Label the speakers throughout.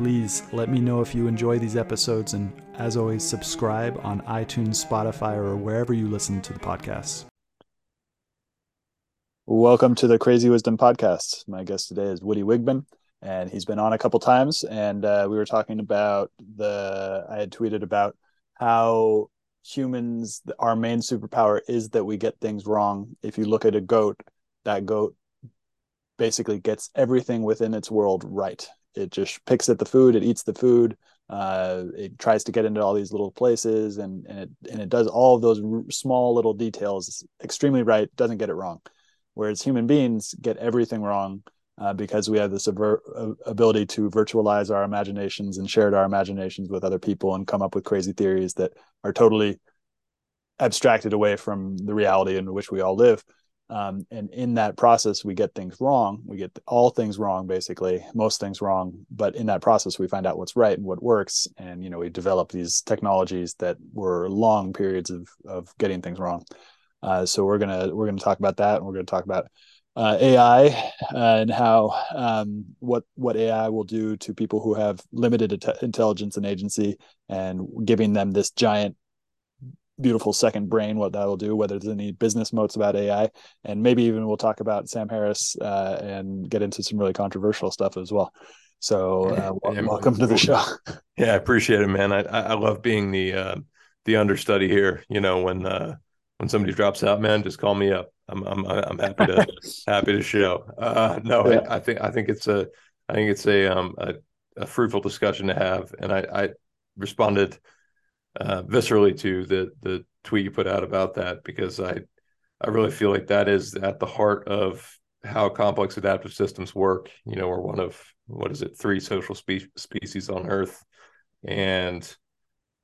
Speaker 1: Please let me know if you enjoy these episodes, and as always, subscribe on iTunes, Spotify, or wherever you listen to the podcast. Welcome to the Crazy Wisdom Podcast. My guest today is Woody Wigman, and he's been on a couple times. And uh, we were talking about the, I had tweeted about how humans, our main superpower is that we get things wrong. If you look at a goat, that goat basically gets everything within its world right it just picks at the food it eats the food uh, it tries to get into all these little places and and it and it does all of those r- small little details extremely right doesn't get it wrong. Whereas human beings get everything wrong uh, because we have this aver- ability to virtualize our imaginations and share our imaginations with other people and come up with crazy theories that are totally abstracted away from the reality in which we all live um, and in that process we get things wrong. We get all things wrong basically most things wrong. But in that process we find out what's right and what works. And you know we develop these technologies that were long periods of of getting things wrong. Uh, so we're gonna we're gonna talk about that and we're gonna talk about uh, AI uh, and how um, what what AI will do to people who have limited intelligence and agency, and giving them this giant beautiful second brain what that will do whether there's any business moats about ai and maybe even we'll talk about sam harris uh, and get into some really controversial stuff as well. So uh, welcome to the show.
Speaker 2: Yeah i appreciate it man. I i love being the uh, the understudy here you know when uh when somebody drops out man just call me up. I'm i'm i'm happy to happy to show. Uh no yeah. I, I, think i think it's a i think it's a um a, a fruitful discussion to have. And i i responded uh, viscerally to the the tweet you put out about that because I I really feel like that is at the heart of how complex adaptive systems work. You know, we're one of what is it, three social spe- species on Earth, and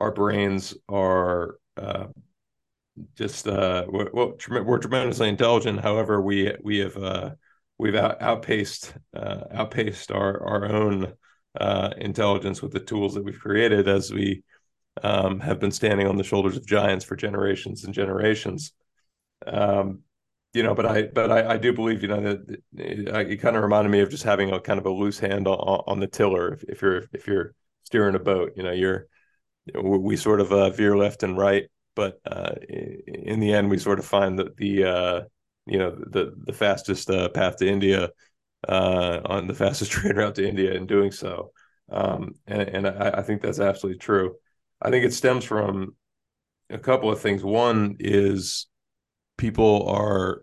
Speaker 2: our brains are uh, just uh, we're, we're, tremendously intelligent. However, we we have uh, we've out, outpaced uh, outpaced our our own uh, intelligence with the tools that we've created as we um, have been standing on the shoulders of giants for generations and generations. Um, you know, but I, but I, I do believe, you know, that it, it, kind of reminded me of just having a kind of a loose hand on, on the tiller. If, if, you're, if you're steering a boat, you know, you're, we sort of uh, veer left and right, but uh, in the end, we sort of find that the, uh, you know, the the fastest uh, path to India uh, on the fastest train route to India in doing so. Um, and, and I, I think that's absolutely true. I think it stems from a couple of things. One is people are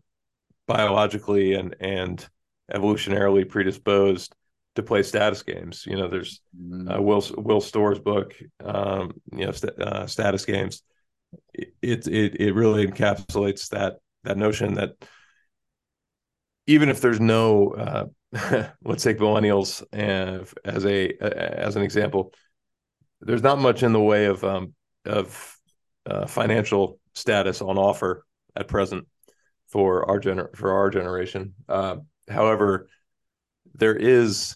Speaker 2: biologically and and evolutionarily predisposed to play status games. You know, there's mm-hmm. uh, Will Will Storr's book, um, you know, st- uh, status games. It, it it really encapsulates that that notion that even if there's no, uh, let's take millennials as a as an example, there's not much in the way of um, of uh, financial status on offer at present for our gener- for our generation. Uh, however, there is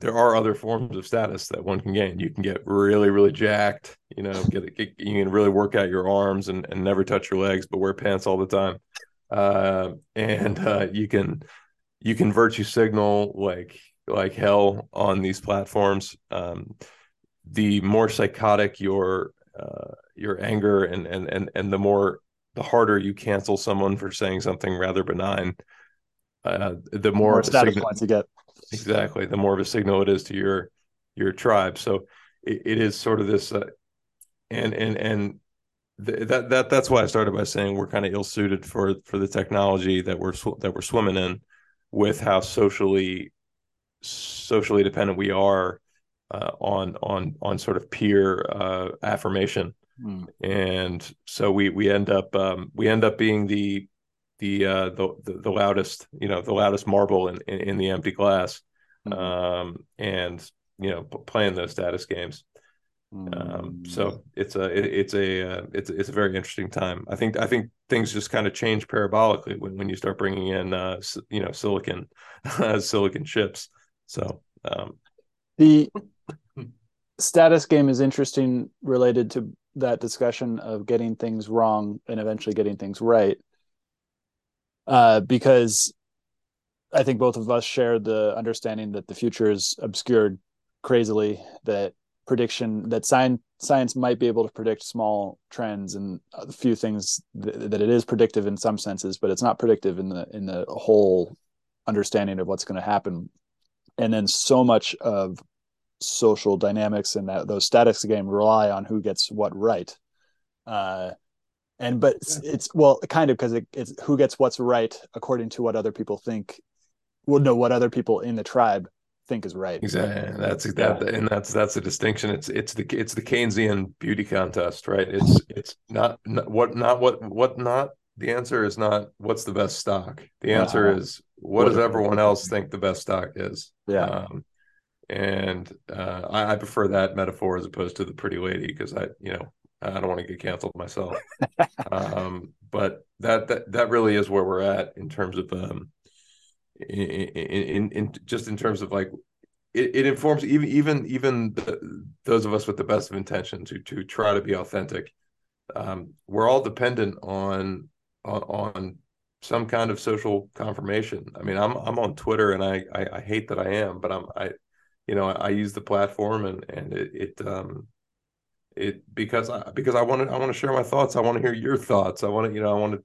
Speaker 2: there are other forms of status that one can gain. You can get really, really jacked. You know, get, get you can really work out your arms and, and never touch your legs, but wear pants all the time. Uh, and uh, you can you can virtue signal like like hell on these platforms. Um, the more psychotic your uh, your anger and and and and the more the harder you cancel someone for saying something rather benign, uh, the more, more
Speaker 1: status signal, points you get.
Speaker 2: Exactly, the more of a signal it is to your your tribe. So it, it is sort of this, uh, and and and th- that that that's why I started by saying we're kind of ill suited for for the technology that we're sw- that we're swimming in, with how socially socially dependent we are uh, on on on sort of peer uh, affirmation, mm. and so we we end up um, we end up being the the, uh, the, the the loudest you know the loudest marble in in, in the empty glass, mm. um, and you know playing those status games. Um, so it's a it, it's a uh, it's it's a very interesting time. I think I think things just kind of change parabolically when, when you start bringing in uh, you know silicon silicon chips. So um,
Speaker 1: the status game is interesting related to that discussion of getting things wrong and eventually getting things right. Uh, because I think both of us share the understanding that the future is obscured crazily, that prediction that science science might be able to predict small trends and a few things th- that it is predictive in some senses but it's not predictive in the in the whole understanding of what's going to happen and then so much of social dynamics and that those statics game rely on who gets what right uh and but it's, yeah. it's well kind of because it, it's who gets what's right according to what other people think well no what other people in the tribe think is right.
Speaker 2: Exactly. That's that, yeah. and that's that's the distinction. It's it's the it's the Keynesian beauty contest, right? It's it's not, not what not what what not. The answer is not what's the best stock. The answer uh-huh. is what, what does everyone else think the best stock is.
Speaker 1: Yeah. Um,
Speaker 2: and uh, I, I, prefer that metaphor as opposed to the pretty lady because I, you know, I don't want to get canceled myself. um, but that that that really is where we're at in terms of um, in, in, in just in terms of like it, it informs even even even the, those of us with the best of intentions who to try to be authentic. Um, we're all dependent on, on on some kind of social confirmation. I mean, I'm I'm on Twitter and I I, I hate that I am, but I'm I you know I, I use the platform and and it, it um it because I because I want to I want to share my thoughts. I want to hear your thoughts. I want to you know I want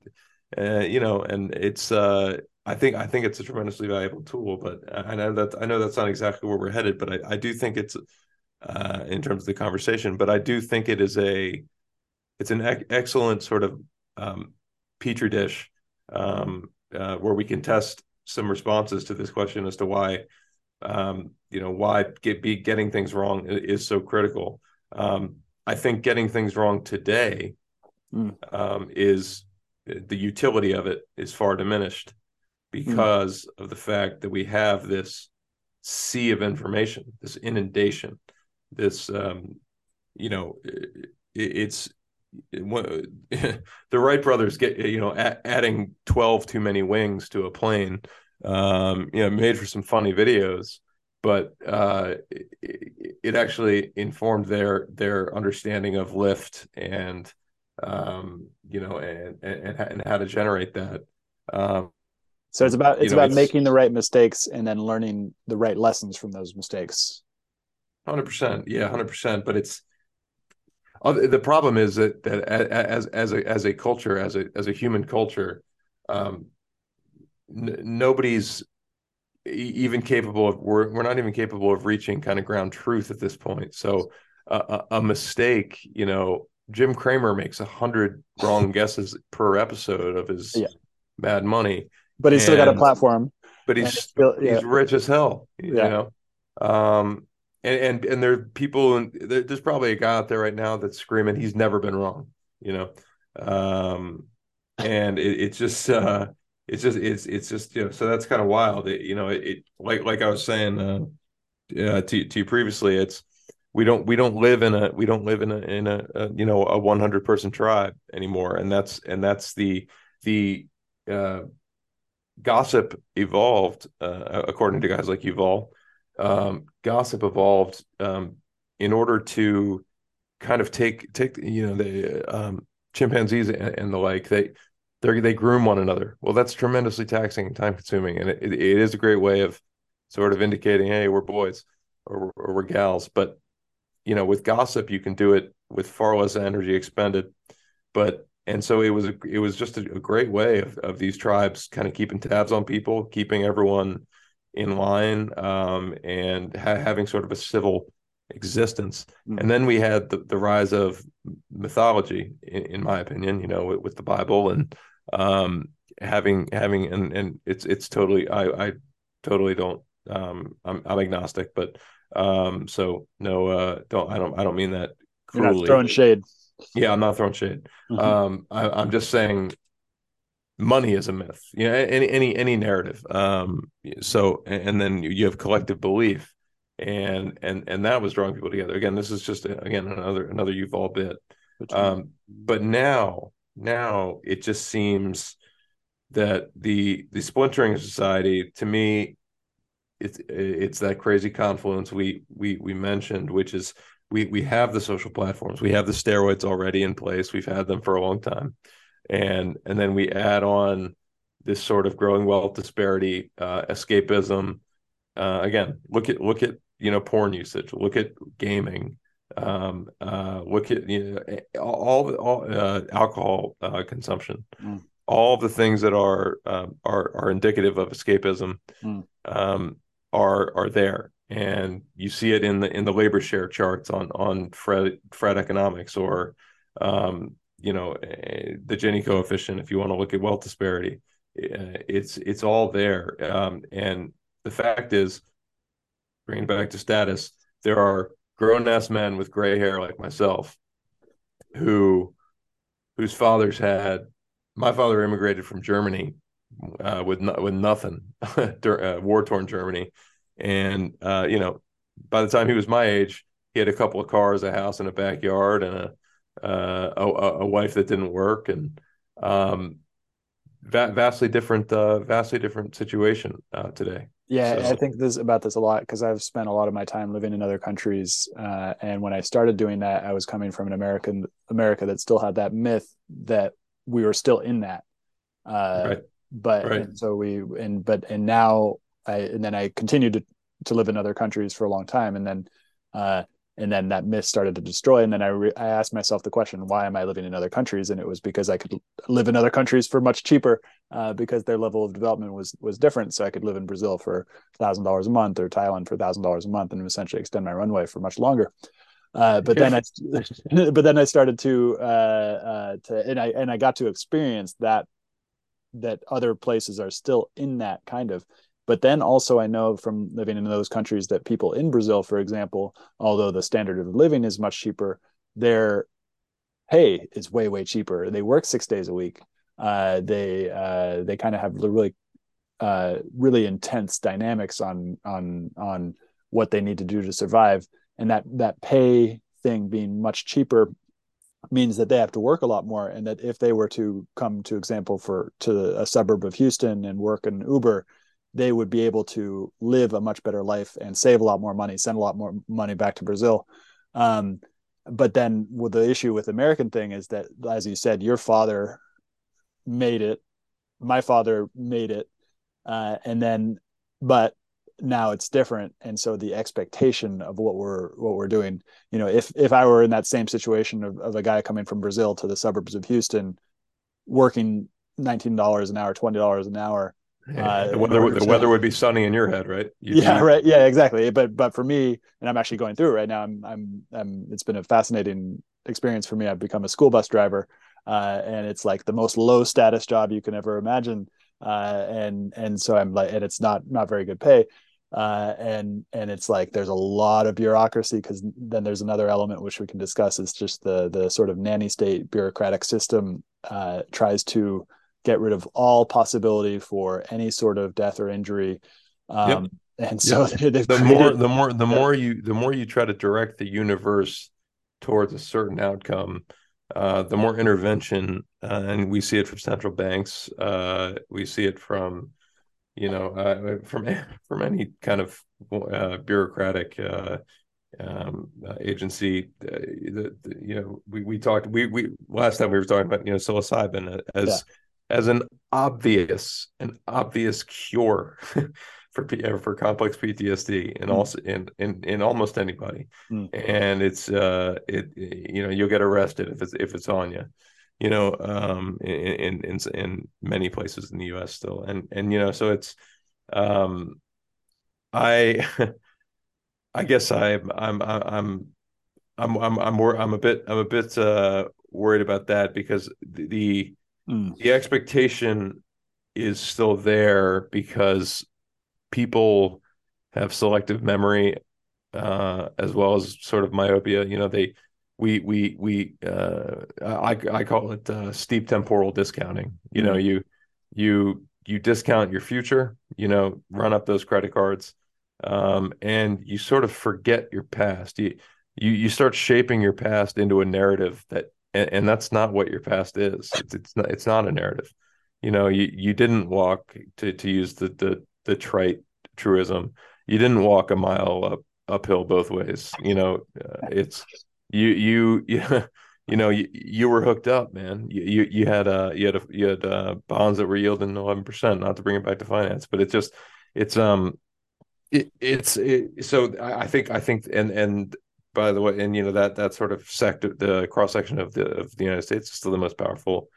Speaker 2: to uh, you know and it's uh I think I think it's a tremendously valuable tool, but I know that I know that's not exactly where we're headed, but I, I do think it's uh, in terms of the conversation. But I do think it is a it's an ec- excellent sort of um, petri dish um, uh, where we can test some responses to this question as to why um, you know why get, be getting things wrong is so critical. Um, I think getting things wrong today mm. is the utility of it is far diminished Hmm. because mm. of the fact that we have this sea of information, this inundation, this um, you know, it, it's it, the Wright brothers get you know a, adding twelve too many wings to a plane, um, you know, made for some funny videos, but uh, it, it actually informed their their understanding of lift and um, you know and, and and how to generate that. Um,
Speaker 1: so it's about it's you know, about it's, making the right mistakes and then learning the right lessons from those mistakes.
Speaker 2: Hundred percent, yeah, hundred percent. But it's the problem is that that as as a as a culture, as a as a human culture, um, n- nobody's even capable of we're we're not even capable of reaching kind of ground truth at this point. So uh, a, a mistake, you know, Jim Cramer makes a hundred wrong guesses per episode of his yeah. Mad Money
Speaker 1: but he's and, still got a platform.
Speaker 2: But he's still, yeah. he's rich as hell. You yeah. know, um, and and and there are people, and there's probably a guy out there right now that's screaming he's never been wrong. You know, um, and it, it's just uh, it's just it's it's just you know so that's kind of wild. It, you know, it, it, like like I was saying uh, uh, to to you previously, it's we don't we don't live in a we don't live in a in a, a you know a 100 person tribe anymore and that's and that's the the uh gossip evolved, uh, according to guys like Yuval. Um, gossip evolved um, in order to kind of take take you know the um, chimpanzees and, and, the like they they they groom one another. Well, that's tremendously taxing and time consuming, and it, it is a great way of sort of indicating, hey, we're boys or, or we're gals. But you know, with gossip, you can do it with far less energy expended. But and so it was a, it was just a, a great way of, of these tribes kind of keeping tabs on people keeping everyone in line um, and ha- having sort of a civil existence mm-hmm. and then we had the, the rise of mythology in, in my opinion you know with, with the bible and um, having having and and it's it's totally i i totally don't um i'm, I'm agnostic but um so no uh don't i don't i don't mean that
Speaker 1: cruelly. You're not throwing shade
Speaker 2: yeah, I'm not throwing shade. Mm-hmm. Um, I, am just saying money is a myth. You know, any any any narrative. Um, so and then you have collective belief, and and and that was drawing people together. Again, this is just again another another Yuval bit. Um, but now now it just seems that the the splintering society to me it's it's that crazy confluence we we we mentioned which is we we have the social platforms we have the steroids already in place we've had them for a long time. And and then we add on this sort of growing wealth disparity uh, escapism. Uh, again look at look at you know porn usage look at gaming um, uh, look at you know all all uh, alcohol uh, consumption mm. all the things that are um, are are indicative of escapism mm. um, are are there and you see it in the in the labor share charts on on Fred Fred economics or um, you know the Gini coefficient if you want to look at wealth disparity eh, it's it's all there um, and the fact is bringing back to status there are grown ass men with gray hair like myself who whose fathers had my father immigrated from Germany uh, with no, with nothing, uh, war torn Germany, and uh, you know, by the time he was my age, he had a couple of cars, a house, and a backyard, and a uh, a, a, wife that didn't work, and um, va- vastly different, uh, vastly different situation uh, today.
Speaker 1: Yeah, so. I think this about this a lot because I've spent a lot of my time living in other countries, and when I started doing that, I was coming from an American America that still had that myth that we were still in that. right but right. and so we and but and now I and then I continued to to live in other countries for a long time and then uh and then that myth started to destroy. And then I re- I asked myself the question why am I living in other countries? And it was because I could live in other countries for much cheaper uh, because their level of development was was different. So I could live in Brazil for thousand dollars a month or Thailand for thousand dollars a month and essentially extend my runway for much longer. Uh, but then I, but then I started to, uh, uh, to, and I, and I got to experience that that other places are still in that kind of but then also i know from living in those countries that people in brazil for example although the standard of living is much cheaper their pay is way way cheaper. They work six days a week. Uh, they uh, they kind of have really uh, really intense dynamics on on on what they need to do to survive. And that that pay thing being much cheaper means that they have to work a lot more. And that if they were to come to example for to a suburb of houston and work in uber they would be able to live a much better life and save a lot more money send a lot more money back to brazil. Um, but then with the issue with the american thing is that as you said your father made it my father made it uh, and then but now it's different. And so the expectation of what we're what we're doing you know if if i were in that same situation of, of a guy coming from brazil to the suburbs of houston working $19 an hour $20 an hour
Speaker 2: uh, the weather, the weather would be sunny in your head, right?
Speaker 1: You'd yeah, be... right. Yeah, exactly. But but for me, and I'm actually going through it right now. I'm I'm I'm. It's been a fascinating experience for me. I've become a school bus driver, uh, and it's like the most low status job you can ever imagine. Uh, and and so I'm like, and it's not not very good pay uh, and and it's like there's a lot of bureaucracy because then there's another element which we can discuss is just the the sort of nanny state bureaucratic system uh, tries to get rid of all possibility for any sort of death or injury um, yep. and so
Speaker 2: yep. the created, more the more the more you the more you try to direct the universe towards a certain outcome uh, the more intervention uh, and we see it from central banks uh, we see it from you know, uh, from from any kind of uh, bureaucratic uh, um, uh, agency. Uh, the, the, you know, we we talked we we last time we were talking about you know psilocybin as yeah. As an obvious an obvious cure. for uh, for complex PTSD and mm. also in, in in almost anybody, mm. and it's uh it you know you'll get arrested if it's if it's on you, you know, um, in, in in many places in the U.S. still, and and you know, so it's, um, I, I guess I, I'm I'm I'm I'm I'm more I'm a bit I'm a bit uh, worried about that because the the, mm. the expectation is still there because people have selective memory uh, as well as sort of myopia. You know, they we we we uh, I I call it uh, steep temporal discounting. You know, mm-hmm. you you you discount your future. You know, run up those credit cards, um, and you sort of forget your past. You you you start shaping your past into a narrative that, and, and that's not what your past is. It's, it's not it's not a narrative. You know, you you didn't walk to to use the the the trite truism. You didn't walk a mile up uphill both ways. You know, uh, it's you you you you know you, you were hooked up, man. You you, you had uh you had a, you had uh, bonds that were yielding eleven percent. Not to bring it back to finance, but it's just it's um it, it's it, so I think I think and and by the way, and you know that that sort of sector, the cross section of the of the United States is still the most powerful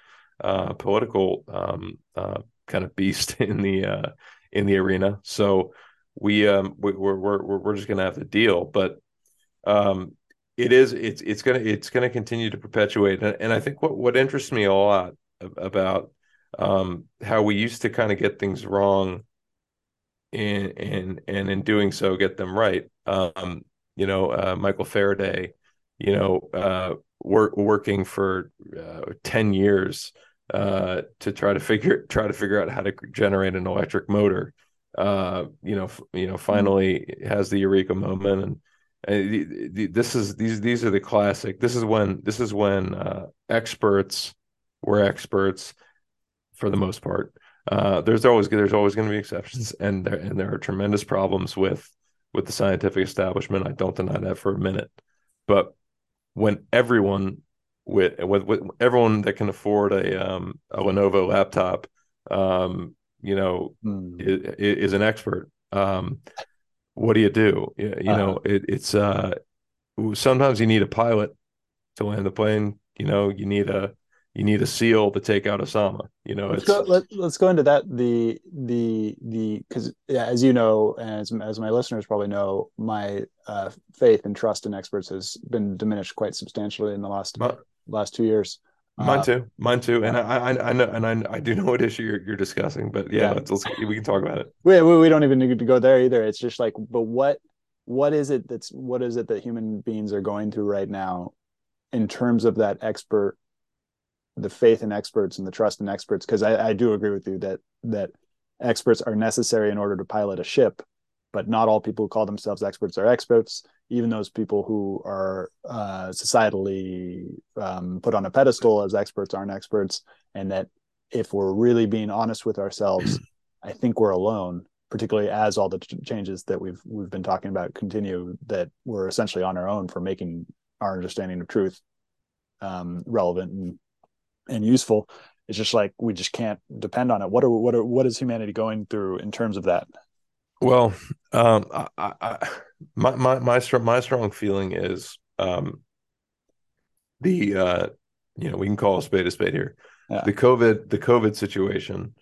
Speaker 2: uh, political um, uh, kind of beast in the uh, in the arena. So we um we, we're we're we're just gonna have to deal, but um it is it's it's gonna it's gonna continue to perpetuate, and, and I think what what interests me a lot about um how we used to kind of get things wrong and and and in doing so get them right um you know uh, michael faraday you know uh work, working for uh, 10 years uh to try to figure try to figure out how to generate an electric motor. Uh you know f- you know finally has the eureka moment. And the, the, this is these these are the classic this is when this is when uh experts were experts for the most part. There's always there's always going to be exceptions, and there and there are tremendous problems with with the scientific establishment. I don't deny that for a minute, but when everyone with with, with everyone that can afford a um, a Lenovo laptop, um, you know, mm. is, is, an expert. Um, what do you do? You, you uh know, it, it's uh, sometimes you need a pilot to land the plane. You know, you need a you need a seal to take out Osama. You know,
Speaker 1: let's go, let, us go into that. The the the because yeah, as you know, and as, as my listeners probably know, my uh, faith and trust in experts has been diminished quite substantially in the last my, last two years.
Speaker 2: Mine uh, too, mine too, and I, I, I know, and I, I do know what issue you're, you're discussing, but yeah, yeah. Let's, let's, we can talk about it.
Speaker 1: We, we don't even need to go there either. It's just like, but what what is it that's what is it that human beings are going through right now in terms of that expert the faith in experts and the trust in experts because I, I do agree with you that that experts are necessary in order to pilot a ship but not all people who call themselves experts are experts. Even those people who are uh, societally um, put on a pedestal as experts aren't experts and that if we're really being honest with ourselves i think we're alone particularly as all the changes that we've we've been talking about continue that we're essentially on our own for making our understanding of truth um, relevant and and useful. It's just like we just can't depend on it. What are what are what is humanity going through in terms of that?
Speaker 2: Well um i, I my my my strong my strong feeling is um the uh you know we can call a spade a spade here. Yeah. the covid the covid situation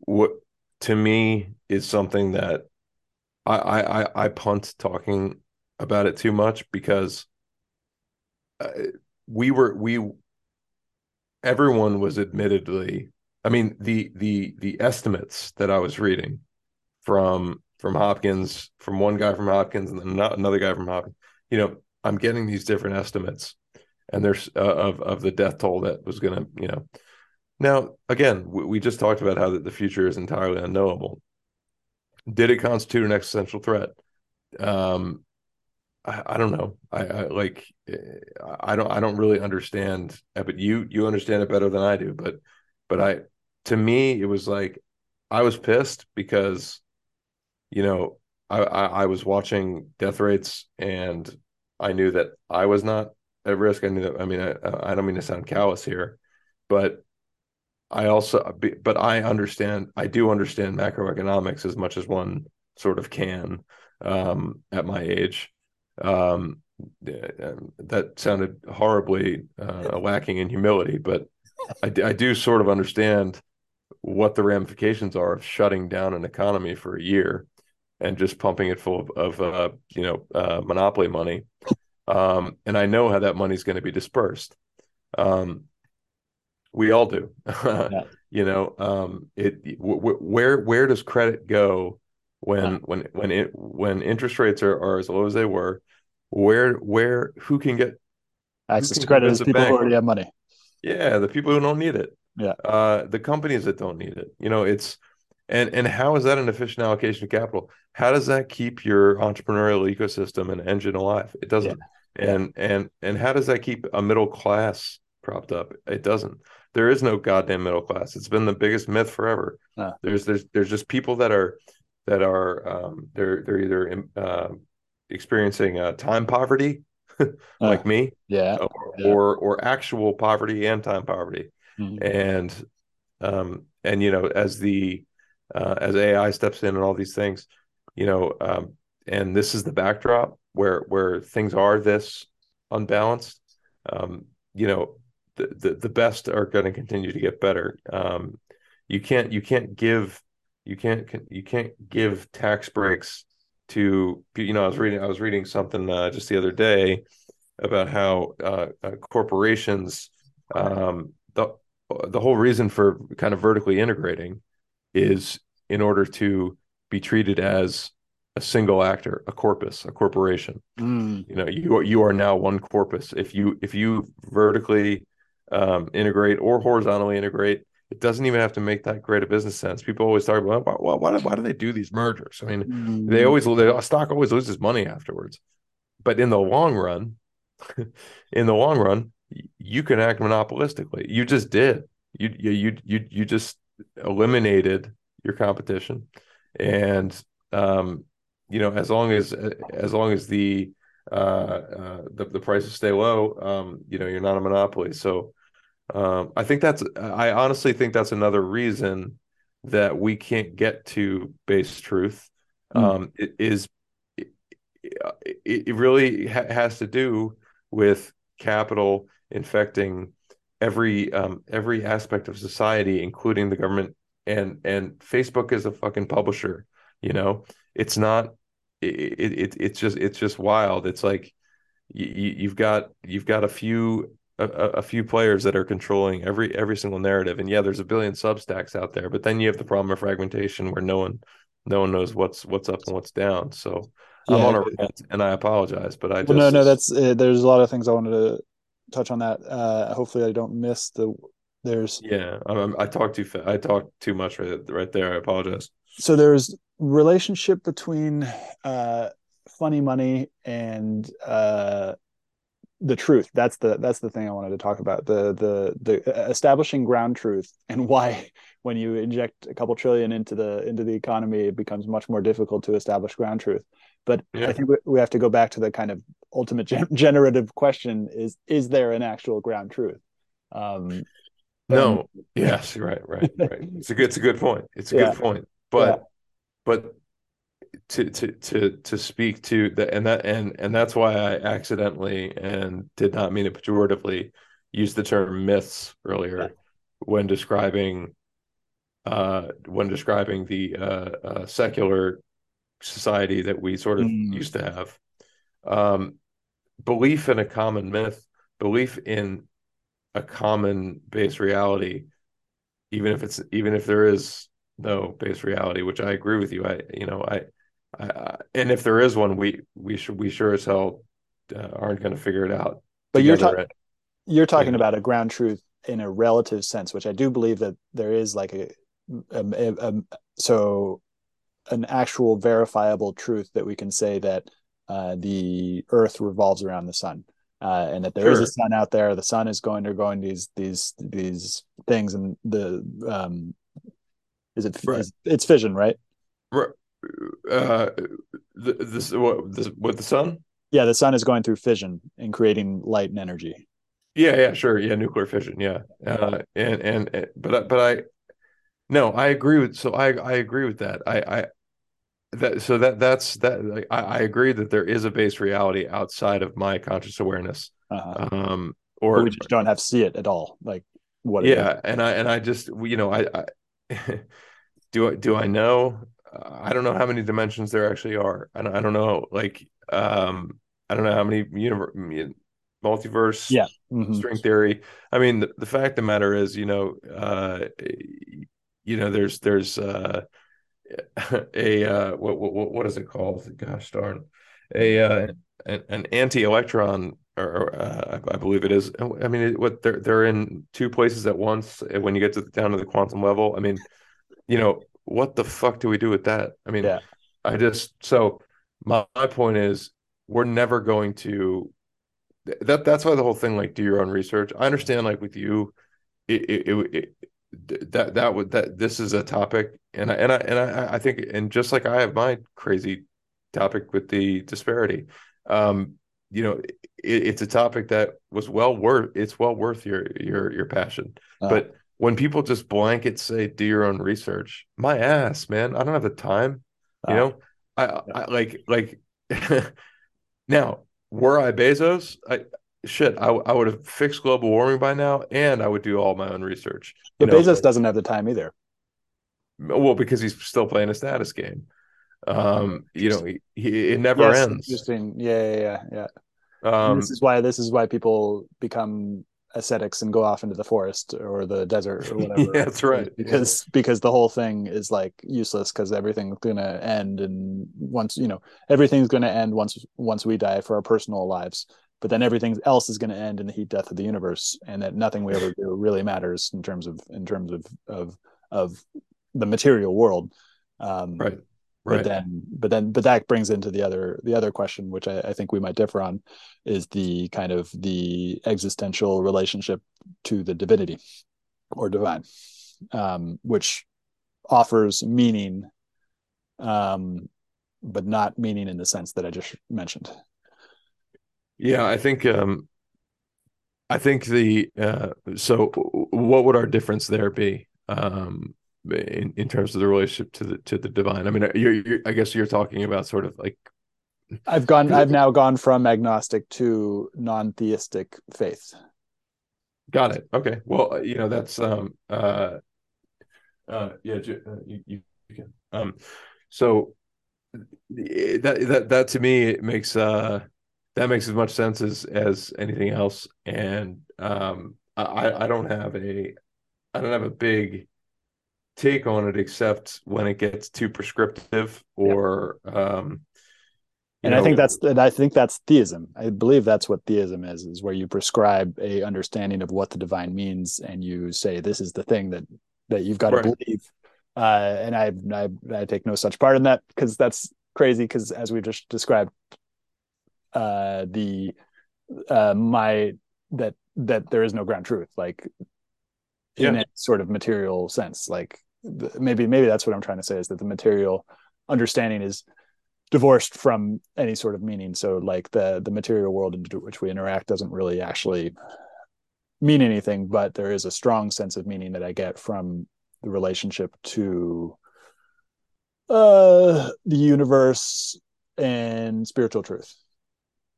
Speaker 2: what to me is something that I, I i i punt talking about it too much because uh, we were we everyone was admittedly i mean the the the estimates that i was reading from from hopkins from one guy from hopkins and then another guy from hopkins you know i'm getting these different estimates and there's uh, of of the death toll that was going to you know. Now again we, we just talked about how that the future is entirely unknowable. Did it constitute an existential threat? Um I, I don't know. I, I, like I don't I don't really understand. But you you understand it better than I do. But but I to me it was like I was pissed because you know I, I, I was watching death rates and I knew that I was not at risk. I knew that. I mean I I don't mean to sound callous here, but I also but I understand I do understand macroeconomics as much as one sort of can um, at my age um, that sounded horribly uh, lacking in humility, but I, I do sort of understand what the ramifications are of shutting down an economy for a year and just pumping it full of, of uh, you know uh, monopoly money. Um, and I know how that money is going to be dispersed. Um, we all do. yeah. You know, um, it w- w- where where does credit go when yeah. when when it when interest rates are, are as low as they were? where where who can get
Speaker 1: access to credit is people bank? who already have money.
Speaker 2: Yeah, the people who don't need it.
Speaker 1: Yeah.
Speaker 2: Uh, the companies that don't need it. You know, it's and and how is that an efficient allocation of capital how does that keep your entrepreneurial ecosystem and engine alive it doesn't yeah. and and and how does that keep a middle class propped up it doesn't there is no goddamn middle class it's been the biggest myth forever there's there's there's just people that are that are um, they're they're either uh, experiencing uh, time poverty like uh, me
Speaker 1: yeah or,
Speaker 2: yeah. or or actual poverty and time poverty mm-hmm. and um and you know as the uh, as AI steps in and all these things, you know, um, and this is the backdrop where where things are this unbalanced. Um, you know, the, the, the best are going to continue to get better. Um, you can't you can't give you can't you can't give tax breaks to you know I was reading I was reading something uh, just the other day about how uh, uh, corporations um, the the whole reason for kind of vertically integrating is in order to be treated as a single actor, a corpus, a corporation. Mm. You know, you are, you are now one corpus. If you if you vertically um, integrate or horizontally integrate, it doesn't even have to make that great a business sense. People always talk about why, why, why, do, why do they do these mergers? I mean, mm. they always the stock always loses money afterwards, but in the long run, in the long run, you can act monopolistically. You just did. You you you you just eliminated your competition, and um, you know as long as as long as the uh, uh, the, the prices stay low, um, you know you're not a monopoly. So um, I think that's I honestly think that's another reason that we can't get to base truth. Mm. Um, it is it, it really ha- has to do with capital infecting every um, every aspect of society, including the government and and Facebook is a fucking publisher. You know, it's not. It, it it's just it's just wild. It's like you, you've got you've got a few a, a, few players that are controlling every every single narrative and yeah there's a billion substacks out there but then you have the problem of fragmentation where no one no one knows what's what's up and what's down so yeah, i'm on a rant and i apologize but i just
Speaker 1: well, no no that's uh, there's a lot of things i wanted to touch on that uh hopefully i don't miss the there's
Speaker 2: yeah, I, I talked too fa- I talked too much right right there. I apologize.
Speaker 1: So there's relationship between uh, funny money and uh, the truth. That's the that's the thing I wanted to talk about. The the the establishing ground truth and why when you inject a couple trillion into the into the economy, it becomes much more difficult to establish ground truth. But yeah. I think we have to go back to the kind of ultimate gen- generative question: is is there an actual ground truth? Um,
Speaker 2: no, um, yes, right, right, right. It's a good, it's a good point. It's a yeah. good point. But, yeah. but to to to to speak to that, and that and and that's why I accidentally and did not mean it pejoratively use the term myths earlier yeah. when describing uh when describing the uh, uh secular society that we sort of mm. used to have um belief in a common myth belief in a common base reality, even if it's even if there is no base reality, which I agree with you. I you know I, I and if there is one, we we should we sure as hell uh, aren't going to figure it out.
Speaker 1: But you're talking you're talking about a ground truth in a relative sense, which I do believe that there is like a, a, a, a so an actual verifiable truth that we can say that uh, the Earth revolves around the sun uh, and that there sure. is a sun out there. The sun is going undergoing these these these things, and the um, is it right. is, it's fission, right?
Speaker 2: Uh, the, this what this what the sun?
Speaker 1: Yeah, the sun is going through fission and creating light and energy.
Speaker 2: Yeah, yeah, sure, yeah, nuclear fission, yeah, uh, and, and and but but I no, I agree with so I I agree with that. I I that so that that's that like, I, I, agree that there is a base reality outside of my conscious awareness uh-huh. um or
Speaker 1: but we just don't have to see it at all like what
Speaker 2: yeah and i and i just you know i, I do i do i know uh, i don't know how many dimensions there actually are i don't, I don't know like um i don't know how many universe multiverse
Speaker 1: yeah
Speaker 2: mm-hmm. string theory i mean the, the fact of the matter is you know uh you know there's there's uh a uh, what, what what is it called? Gosh darn, a uh, an, an anti-electron, or uh, I believe it is. I mean, what they're they're in two places at once when you get to the, down to the quantum level. I mean, you know, what the fuck do we do with that? I mean,
Speaker 1: Yeah.
Speaker 2: I just so my, my point is we're never going to that that's why the whole thing like do your own research. I understand like with you it it, it, it that that would that this is a topic and I and I and I I think and just like I have my crazy topic with the disparity um you know it, it's a topic that was well worth it's well worth your your your passion
Speaker 1: Oh.
Speaker 2: but when people just blanket say do your own research my ass man i don't have the time you
Speaker 1: Oh.
Speaker 2: know I, I like like now were i bezos i shit i, I would have fixed global warming by now and i would do all my own research
Speaker 1: But
Speaker 2: know
Speaker 1: Bezos doesn't have the time either.
Speaker 2: well because he's still playing a status game um you know he, he, it never
Speaker 1: Yes,
Speaker 2: ends
Speaker 1: Interesting. Yeah, yeah, yeah. yeah. And
Speaker 2: um
Speaker 1: this is why this is why people become ascetics and go off into the forest or the desert or whatever.
Speaker 2: Yeah, that's right.
Speaker 1: Because because the whole thing is like useless because everything's gonna end and once you know everything's gonna end once once we die for our personal lives. But then everything else is going to end in the heat death of the universe, and that nothing we ever do really matters in terms of in terms of of of the material world. Um,
Speaker 2: right
Speaker 1: but
Speaker 2: right.
Speaker 1: then but then but that brings into the other the other question which I, I think we might differ on is the kind of the existential relationship to the divinity or divine um which offers meaning um but not meaning in the sense that i just mentioned.
Speaker 2: Yeah, I think um I think the uh so what would our difference there be? Um in, in terms of the relationship to the to the divine? I mean, you're, you're I guess you're talking about sort of like
Speaker 1: i've gone i've now gone from agnostic to non-theistic faith
Speaker 2: got it. Okay. Well, you know, that's um uh uh yeah, uh, you, you can um so that that that to me it makes uh that makes as much sense as as anything else and um i i don't have a i don't have a big take on it except when it gets too prescriptive or um you
Speaker 1: and i think that's and i think that's theism. I believe that's what theism is is where you prescribe a understanding of what the divine means and you say this is the thing that that you've got
Speaker 2: Right.
Speaker 1: to believe. Uh and I, I i take no such part in that because that's crazy because as we just described uh the uh my that that there is no ground truth like in a sort of material sense like maybe maybe that's what i'm trying to say is that the material understanding is divorced from any sort of meaning. So like the the material world into which we interact doesn't really actually mean anything but there is a strong sense of meaning that i get from the relationship to uh the universe and spiritual truth.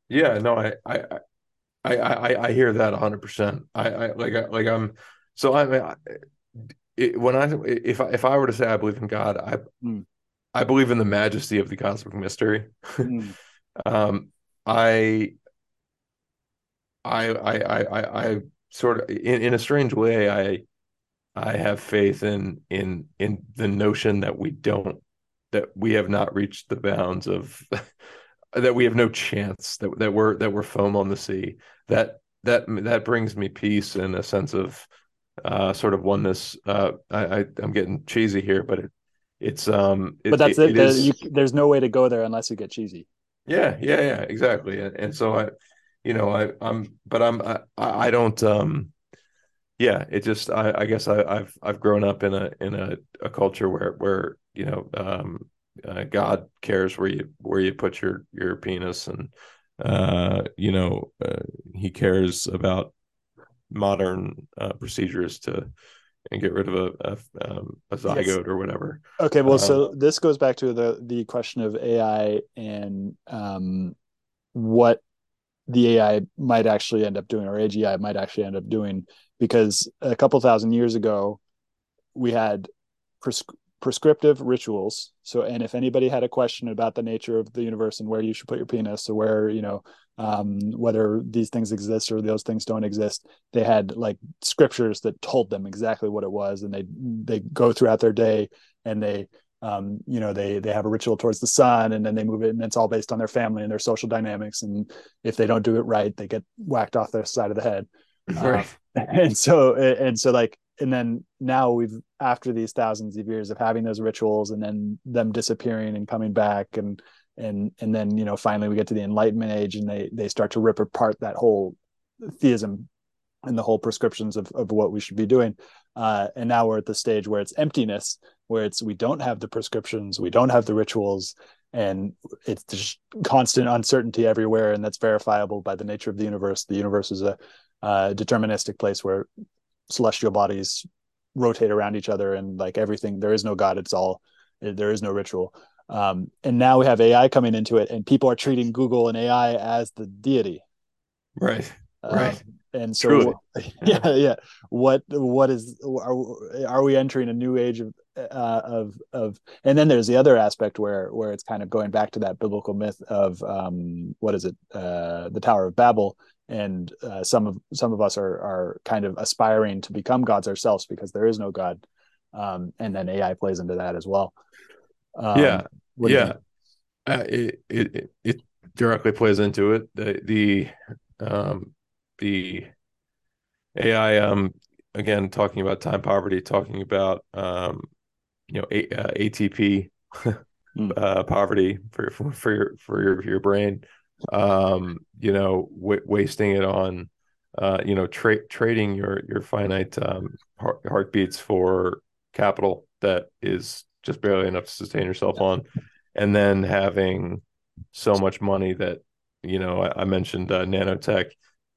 Speaker 2: Yeah no i i i i i hear that 100% i i like I, like i'm so i mean I- it, when i if i if i were to say i believe in god i
Speaker 1: Hmm.
Speaker 2: i believe in the majesty of the cosmic mystery
Speaker 1: Mm.
Speaker 2: um i i i i i, I sort of in, in a strange way i i have faith in in in the notion that we don't that we have not reached the bounds of that we have no chance that that we're that we're foam on the sea that that that brings me peace and a sense of uh sort of oneness uh i, I i'm getting cheesy here but it it's um
Speaker 1: but that's it,
Speaker 2: it
Speaker 1: There-
Speaker 2: is-
Speaker 1: you, there's no way to go there unless you get cheesy
Speaker 2: yeah, yeah, yeah, exactly. And, and so I, you know, I, I'm, but I'm, I, I don't, um, yeah, it just, I, I guess I, I've, I've grown up in a, in a, a culture where, where, you know, um, uh, God cares where you, where you put your, your penis and, uh, you know, uh, he cares about modern, uh, procedures to, and get rid of a, a, um, a zygote or whatever.
Speaker 1: Okay, well,
Speaker 2: Um,
Speaker 1: so this goes back to the the question of AI and um, what the AI might actually end up doing, or AGI might actually end up doing, because a couple thousand years ago, we had pres- prescriptive rituals. So, and if anybody had a question about the nature of the universe and where you should put your penis, or where you know um, whether these things exist or those things don't exist, they had like scriptures that told them exactly what it was, and they they go throughout their day and they um, you know they they have a ritual towards the sun and then they move it and it's all based on their family and their social dynamics and if they don't do it right they get whacked off their side of the head
Speaker 2: Right.
Speaker 1: and so and so like and then now we've after these thousands of years of having those rituals and then them disappearing and coming back and and and then you know finally we get to the enlightenment age and they they start to rip apart that whole theism and the whole prescriptions of, of what we should be doing. Uh, and now we're at the stage where it's emptiness where it's we don't have the prescriptions we don't have the rituals and it's just constant uncertainty everywhere and that's verifiable by the nature of the universe. The universe is a uh, deterministic place where celestial bodies rotate around each other and like everything there is no god it's all there is no ritual. Um, and now we have ai coming into it and people are treating google and ai as the deity.
Speaker 2: Right right.
Speaker 1: and so Truly. yeah yeah. What what is are, are we entering a new age of uh, of of and then there's the other aspect where where it's kind of going back to that biblical myth of um what is it? Uh the tower of babel and uh, some of some of us are are kind of aspiring to become gods ourselves because there is no god. Um and then ai plays into that as well.
Speaker 2: Um, yeah. yeah. uh, it, it it directly plays into it. The the um the AI, um, again, talking about time poverty, talking about, um, you know, A, uh, ATP hmm. uh, poverty for, for, for your for your your brain, um, you know, w- wasting it on, uh, you know, tra- trading your your finite um, heart- heartbeats for capital that is just barely enough to sustain yourself on, and then having so much money that you know I, I mentioned uh, nanotech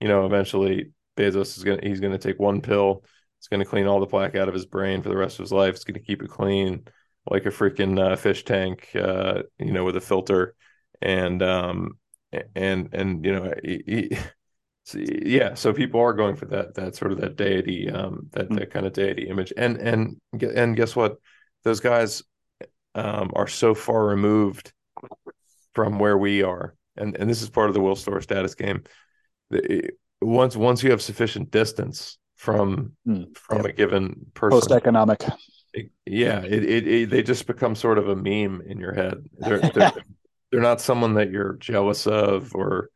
Speaker 2: you know, eventually Bezos is gonna he's gonna take one pill. It's gonna clean all the plaque out of his brain for the rest of his life. It's gonna keep it clean, like a freaking uh, fish tank, uh, you know, with a filter, and um, and and you know, he, he, so, yeah. So people are going for that that sort of that deity, um, that mm-hmm. that kind of deity image, and and and guess what? Those guys um, are so far removed from where we are, and and this is part of the Will Storr status game once once you have sufficient distance from mm, from yep. a given person
Speaker 1: post economic
Speaker 2: yeah it, it, it, they just become sort of a meme in your head they're, they're, they're not someone that you're jealous of or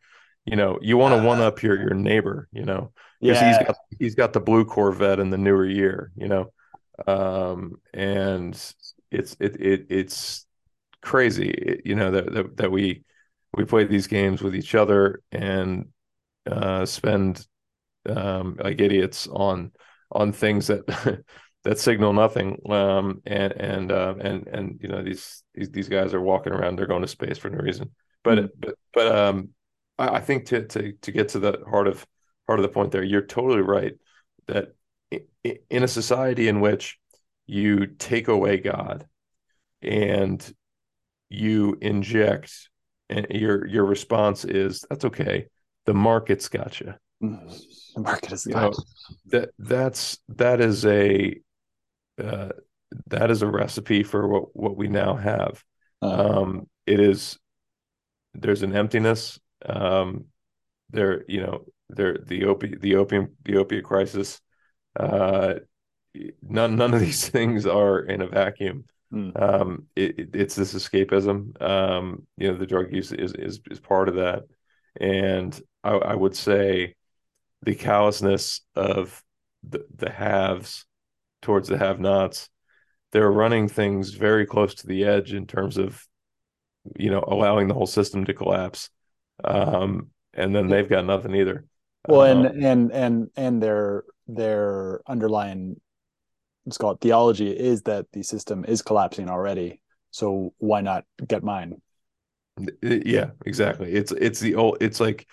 Speaker 2: you know you want to uh, one up your your neighbor you know because yeah. he's got he's got the blue corvette in the newer year you know um and it's it, it it's crazy you know that, that that we we play these games with each other and uh, spend um, like idiots on on things that that signal nothing. Um, and and uh, and and you know these, these these guys are walking around. They're going to space for no reason. But mm-hmm. but but um, I, I, think to to to get to the heart of heart of the point there, you're totally right that in a society in which you take away God and you inject and your your response is that's okay the market's got you.
Speaker 1: Mm-hmm. The market is got
Speaker 2: you. That that's that is a uh, that is a recipe for what what we now have. Uh, um, it is there's an emptiness. Um, there, you know, there the opiate the opium the opiate crisis. Uh, none none of these things are in a vacuum. Mm. Um, it, it's this escapism. Um, you know, the drug use is is is part of that, and I, I would say the callousness of the, the haves towards the have-nots. They're running things very close to the edge in terms of, you know, allowing the whole system to collapse. Um, and then they've got nothing either.
Speaker 1: Well, and um, and and and their their underlying let's call it theology is that the system is collapsing already. So why not get mine?
Speaker 2: Yeah, exactly. It's it's the old. It's like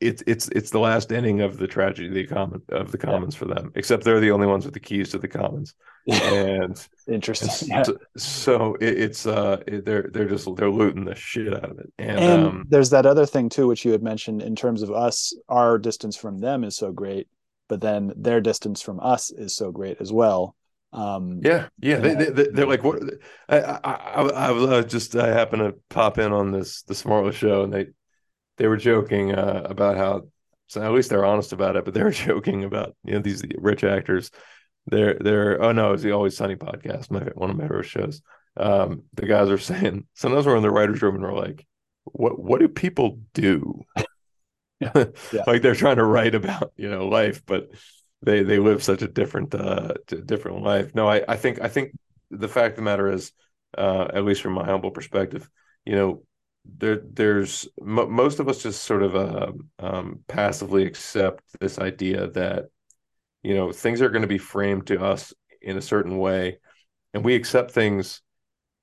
Speaker 2: it's it's it's the last inning of the tragedy of the common of the commons yeah. for them except they're the only ones with the keys to the commons and
Speaker 1: interesting
Speaker 2: and so, yeah. so it, it's uh it, they're they're just they're looting the shit out of it
Speaker 1: and, and um, there's that other thing too which you had mentioned in terms of us our distance from them is so great but then their distance from us is so great as well um
Speaker 2: yeah yeah they, they, they're like what I, I i i was just i happened to pop in on this the smartless show and they they were joking uh, about how so at least they're honest about it, but they were joking about you know these rich actors. They're they're oh no, it's the Always Sunny podcast, my one of my favorite shows. Um, the guys are saying sometimes we're in the writers' room and we're like, what what do people do? Yeah. yeah. like they're trying to write about you know life, but they they live such a different uh different life. No, I I think I think the fact of the matter is, uh, at least from my humble perspective, you know, there there's m- most of us just sort of uh, um, passively accept this idea that you know things are going to be framed to us in a certain way, and we accept things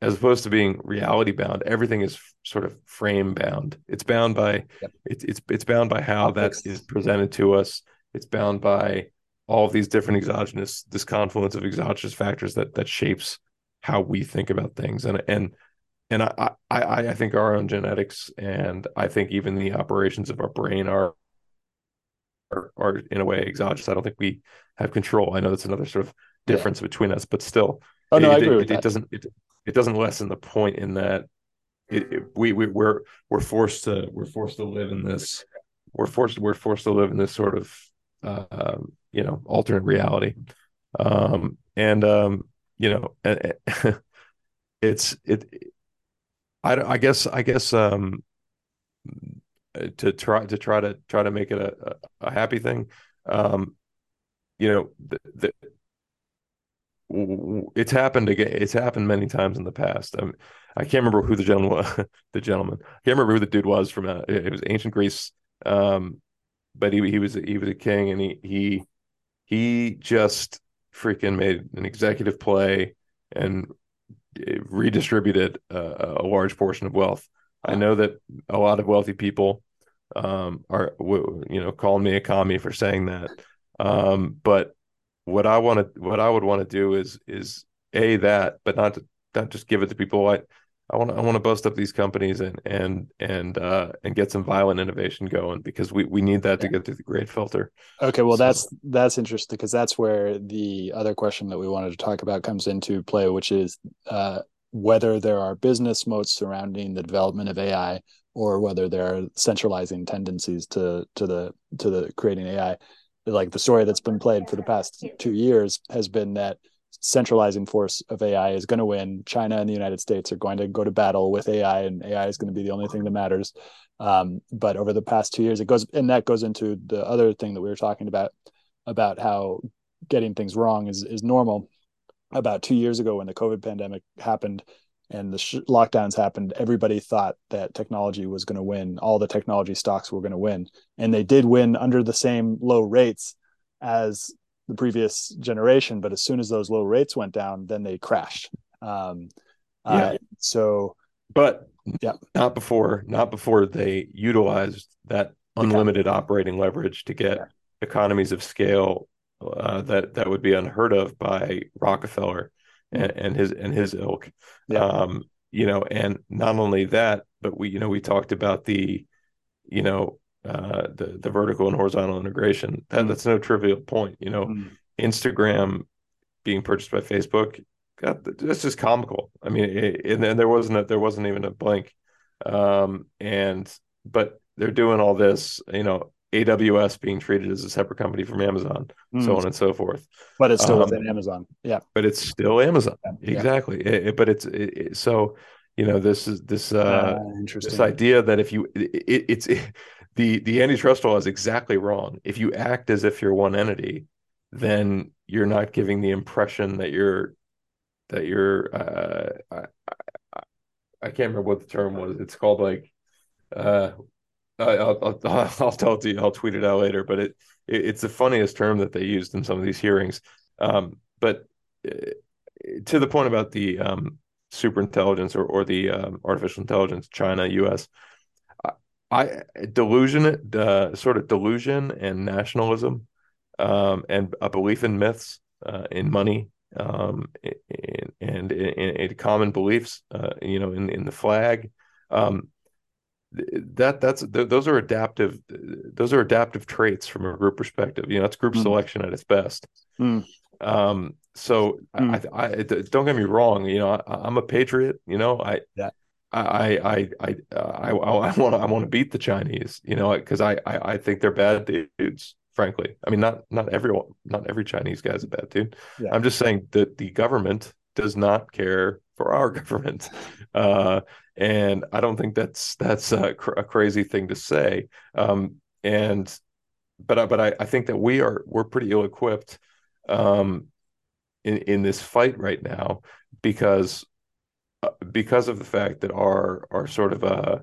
Speaker 2: as opposed to being reality bound. Everything is sort of frame bound. It's bound by yep. it's it's it's bound by how that is presented to us. It's bound by all of these different exogenous this confluence of exogenous factors that that shapes how we think about things and and and I, I I think our own genetics and I think even the operations of our brain are are, are in a way exogenous. I don't think we have control. I know that's another sort of difference yeah. between us, but still,
Speaker 1: oh no,
Speaker 2: it,
Speaker 1: I agree
Speaker 2: it,
Speaker 1: with
Speaker 2: it, it doesn't it, it doesn't lessen the point in that it, it, we, we we're we're forced to we're forced to live in this we're forced we're forced to live in this sort of uh, you know alternate reality um, and um, you know it's it I, I guess I guess um, to try to try to try to make it a, a, happy thing um, you know the, the, it's happened again it's happened many times in the past. Um, I can't remember who the gentleman was, the gentleman I can't remember who the dude was from uh, it was ancient Greece um, but he he was he was a king, and he he he just freaking made an executive play and redistributed a, a large portion of wealth. I know that a lot of wealthy people um, are you know calling me a commie for saying that, um, but what I want to what I would want to do is is a that, but not to not just give it to people. I I want to I want to bust up these companies and and and uh, and get some violent innovation going because we we need that to get through the great filter.
Speaker 1: Okay, well so. that's that's interesting because that's where the other question that we wanted to talk about comes into play, which is uh, whether there are business moats surrounding the development of AI or whether there are centralizing tendencies to to the to the creating AI. Like the story that's been played for the past two years has been that centralizing force of AI is going to win. China and the United States are going to go to battle with AI, and AI is going to be the only thing that matters. Um, but over the past two years, it goes, and that goes into the other thing that we were talking about about how getting things wrong is is normal. About two years ago, when the COVID pandemic happened and the sh- lockdowns happened, everybody thought that technology was going to win. All the technology stocks were going to win, and they did win under the same low rates as the previous generation, but as soon as those low rates went down, then they crashed. Um, uh, yeah. Uh, so,
Speaker 2: but yeah, not before, not before they utilized that unlimited operating leverage to get yeah. economies of scale uh, that that would be unheard of by Rockefeller and, and his and his ilk. Yeah. Um, you know, and not only that, but we, you know, we talked about the, you know, uh, the the vertical and horizontal integration. That, mm. That's no trivial point. You know, mm. Instagram being purchased by Facebook, God, that's just comical. I mean, it, and then there wasn't a, there wasn't even a blank. Um, and but they're doing all this. You know, AWS being treated as a separate company from Amazon, mm. so on and so forth.
Speaker 1: But it's still um, within Amazon. Yeah.
Speaker 2: But it's still Amazon. Yeah. Exactly. It, it, but it's so you know this is this uh, uh this idea that if you it, it's the the antitrust law is exactly wrong. If you act as if you're one entity, then you're not giving the impression that you're that you're. Uh, I, I, I can't remember what the term was. It's called like. Uh, I'll, I'll, I'll tell it to you. I'll tweet it out later. But it, it it's the funniest term that they used in some of these hearings. Um, but uh, to the point about the um, super intelligence or, or the um, artificial intelligence, China, U.S. I delusion, uh, sort of delusion and nationalism, um, and a belief in myths, uh, in money, um, and, and in, in, common beliefs, uh, you know, in in the flag. Um, that that's those are adaptive those are adaptive traits from a group perspective you know it's group mm. selection at its best mm. um so mm. I, I, don't get me wrong you know I, am a patriot you know i yeah. I I I I I want to I want to beat the Chinese, you know, because I, I I think they're bad dudes. Frankly, I mean, not not everyone, not every Chinese guy is a bad dude. Yeah. I'm just saying that the government does not care for our government, uh, and I don't think that's that's a, cr- a crazy thing to say. Um, and but I, but I, I think that we are we're pretty ill equipped um, in in this fight right now because uh, because of the fact that our our sort of uh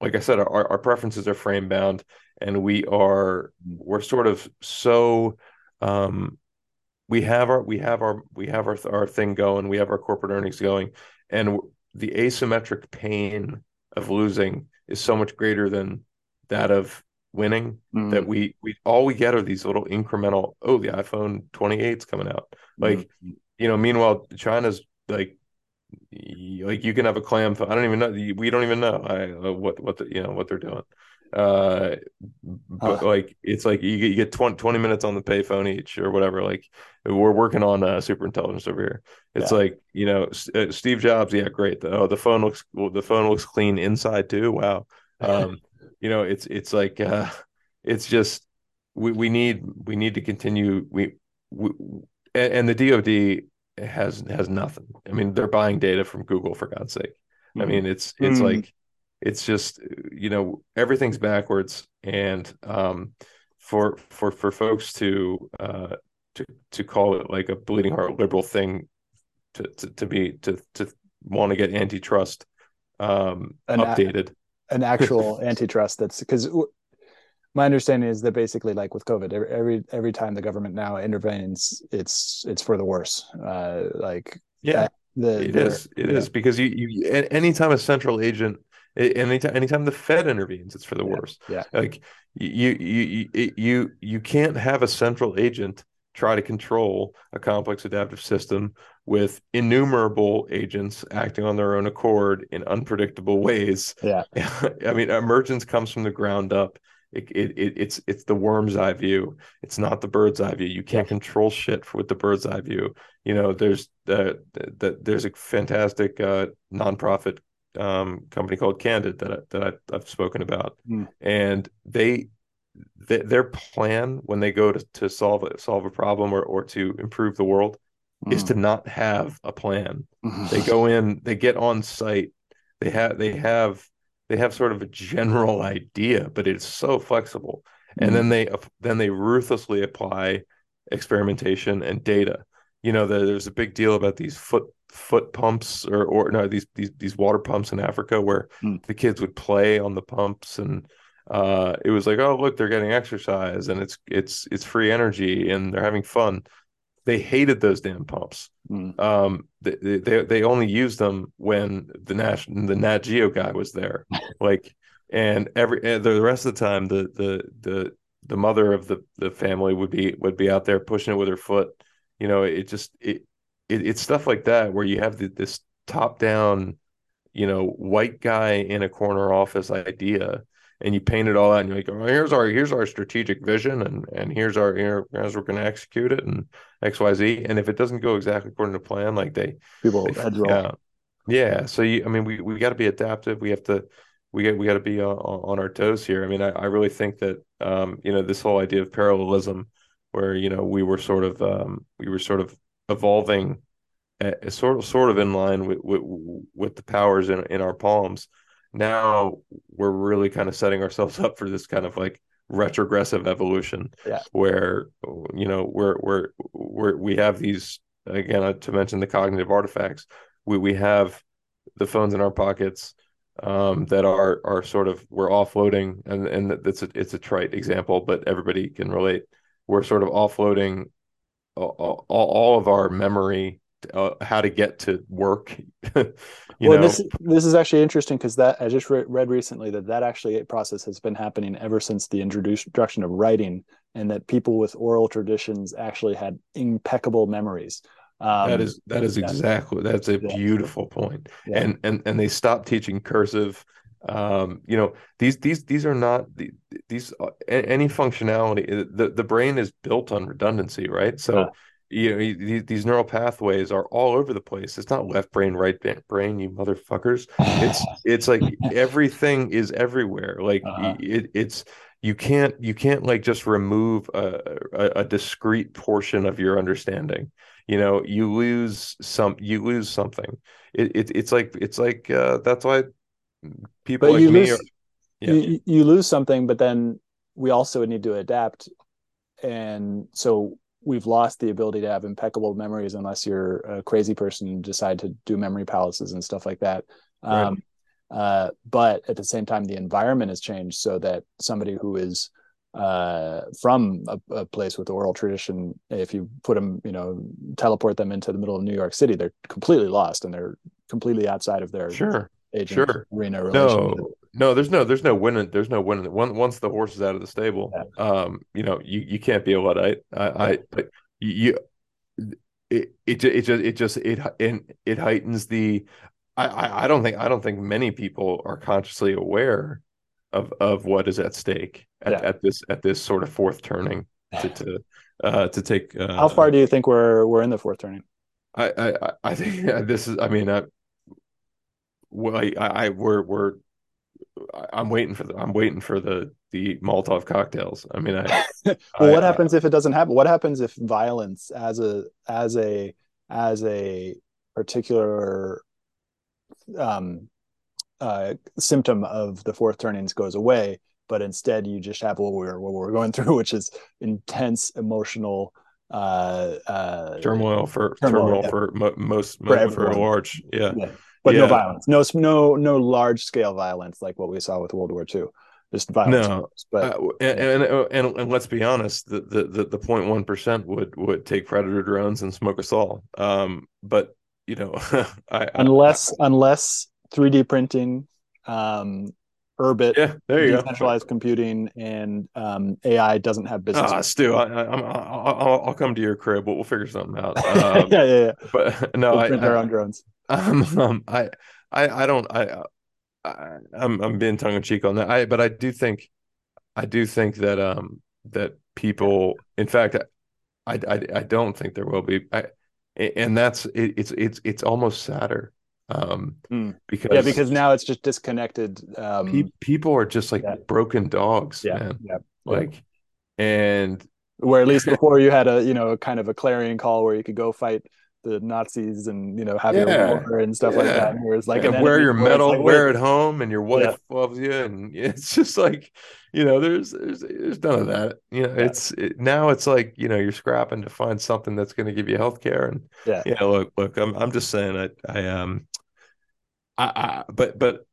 Speaker 2: like I said our our preferences are frame bound and we are we're sort of so um we have our we have our we have our our thing going we have our corporate earnings going and the asymmetric pain of losing is so much greater than that of winning mm. that we we all we get are these little incremental oh the iphone 28 is coming out like mm. you know meanwhile china's like like you can have a clam i don't even know we don't even know I, uh, what what the, you know what they're doing. Uh but uh, like it's like you get, you get 20, 20 minutes on the payphone each or whatever like we're working on uh super intelligence over here. It's yeah. like you know uh, steve jobs yeah great the, oh the phone looks well, the phone looks clean inside too? Wow. Um you know it's it's like uh it's just we, we need we need to continue we, we and the dod has has nothing i mean they're buying data from google for god's sake mm-hmm. i mean it's it's mm-hmm. like it's just you know everything's backwards and um for for for folks to uh to to call it like a bleeding heart liberal thing to to, to be to to want to get antitrust um an updated
Speaker 1: a, an actual antitrust that's because my understanding is that basically like with covid every, every every time the government now intervenes it's it's for the worse. Uh like
Speaker 2: yeah the, it is. It yeah. is because you you anytime a central agent anytime anytime the fed intervenes it's for the
Speaker 1: yeah,
Speaker 2: worse.
Speaker 1: yeah.
Speaker 2: Like you you you you you can't have a central agent try to control a complex adaptive system with innumerable agents acting on their own accord in unpredictable ways.
Speaker 1: Yeah.
Speaker 2: I mean emergence comes from the ground up it, it, it, it's it's the worm's eye view it's not the bird's eye view you can't control shit for, with the bird's eye view you know there's the, the there's a fantastic uh nonprofit um, company called Candid that I, that I, have spoken about, mm. and they, they, their plan when they go to, to solve a, solve a problem or or to improve the world mm. is to not have a plan. Mm. They go in, they get on site, they have they have they have sort of a general idea, but it's so flexible, and then they then they ruthlessly apply experimentation and data. You know, the, there's a big deal about these foot foot pumps or or no these these these water pumps in Africa where mm. the kids would play on the pumps and uh, it was like oh look they're getting exercise and it's it's it's free energy and they're having fun they hated those damn pumps. Mm. um, they, they they only used them when the national the nat geo guy was there. Like and every the rest of the time the the the the mother of the the family would be would be out there pushing it with her foot. You know it just it it, it's stuff like that where you have the, this top down, you know, white guy in a corner office idea, and you paint it all out, and you're like, oh, here's our here's our strategic vision, and and here's our here, as we're going to execute it, and X Y Z, and if it doesn't go exactly according to plan, like they
Speaker 1: people they,
Speaker 2: yeah, yeah. So you, I mean, we we got to be adaptive. We have to we get we got to be on, on, our toes here. I mean, I, I really think that um, you know this whole idea of parallelism, where you know we were sort of um, we were sort of evolving uh, sort of sort of in line with, with with the powers in in our palms. Now we're really kind of setting ourselves up for this kind of like retrogressive evolution,
Speaker 1: yeah.
Speaker 2: where you know we're we're we're we have these again uh, to mention the cognitive artifacts. We we have the phones in our pockets um, that are are sort of we're offloading, and and that's a it's a trite example, but everybody can relate. We're sort of offloading all, all of our memory uh, how to get to work. well,
Speaker 1: know? this this is actually interesting because that I just re- read recently that that actually process has been happening ever since the introduction of writing, and that people with oral traditions actually had impeccable memories.
Speaker 2: Um, that is that is exactly that's a beautiful point. Yeah. And and and they stopped teaching cursive um you know these these these are not these uh, any functionality the the brain is built on redundancy right so you know these, these neural pathways are all over the place. It's not left brain right brain you motherfuckers. It's it's like everything is everywhere. Like uh-huh. it, it's you can't you can't like just remove a, a, a discrete portion of your understanding. You know you lose some you lose something. It, it it's like it's like uh that's why people but like
Speaker 1: you
Speaker 2: me
Speaker 1: lose, are, yeah. you, you lose something but then we also need to adapt. And so we've lost the ability to have impeccable memories unless you're a crazy person and decide to do memory palaces and stuff like that. Right. um, uh, but at the same time the environment has changed so that somebody who is uh, from a, a, place with oral tradition if you put them you know teleport them into the middle of new york city they're completely lost and they're completely outside of their
Speaker 2: sure. sure. arena no no there's no there's no winning there's no winning once the horse is out of the stable yeah. um you know you you can't be a luddite i i but you it it, it just it just it it, it heightens the I, I don't think I don't think many people are consciously aware of of what is at stake at, yeah. at this at this sort of fourth turning to to uh, to take. Uh,
Speaker 1: How far do you think we're we're in the fourth turning?
Speaker 2: I I, I think this is. I mean, I, well, I, I we're we're I'm waiting for the I'm waiting for the the Molotov cocktails. I mean, I.
Speaker 1: well, I, what happens if it doesn't happen? What happens if violence as a as a as a particular um, uh, symptom of the fourth turnings goes away, but instead you just have what we're what we're going through, which is intense emotional uh, uh,
Speaker 2: turmoil for turmoil, turmoil yeah. for mo- most for, for large, yeah. yeah.
Speaker 1: But yeah. no violence, no no no large scale violence like what we saw with World War II. Just violence,
Speaker 2: no. But uh, and, and, and and let's be honest, the the the, point one percent would would take predator drones and smoke us all. Um, but you know,
Speaker 1: I, unless I, unless 3D printing, um, Urbit,
Speaker 2: yeah, there you
Speaker 1: decentralized go. computing, and um, AI doesn't have business.
Speaker 2: Ah, Stu, I, will I'll come to your crib. We'll, we'll figure something out. Um,
Speaker 1: yeah, yeah, yeah.
Speaker 2: But no, we'll I,
Speaker 1: print
Speaker 2: I,
Speaker 1: our own drones.
Speaker 2: Um, um, I, I, I don't. I, I, I'm, I'm being tongue in cheek on that. I, but I do think, I do think that, um, that people, in fact, I, I, I don't think there will be. I, and that's it, it's it's it's almost sadder um
Speaker 1: mm. because yeah because now it's just disconnected um
Speaker 2: pe- people are just like yeah. broken dogs yeah man. yeah like and
Speaker 1: where at least before you had a you know kind of a clarion call where you could go fight the Nazis and you know have yeah. your war and stuff yeah. like that. Whereas like
Speaker 2: and wear your medal, like, wear it home, and your wife yeah. loves you, and it's just like you know, there's there's there's none of that. You know, it's it, now it's like you know you're scrapping to find something that's going to give you health care, and
Speaker 1: yeah,
Speaker 2: you know, look, look, I'm I'm just saying I I um I, I but but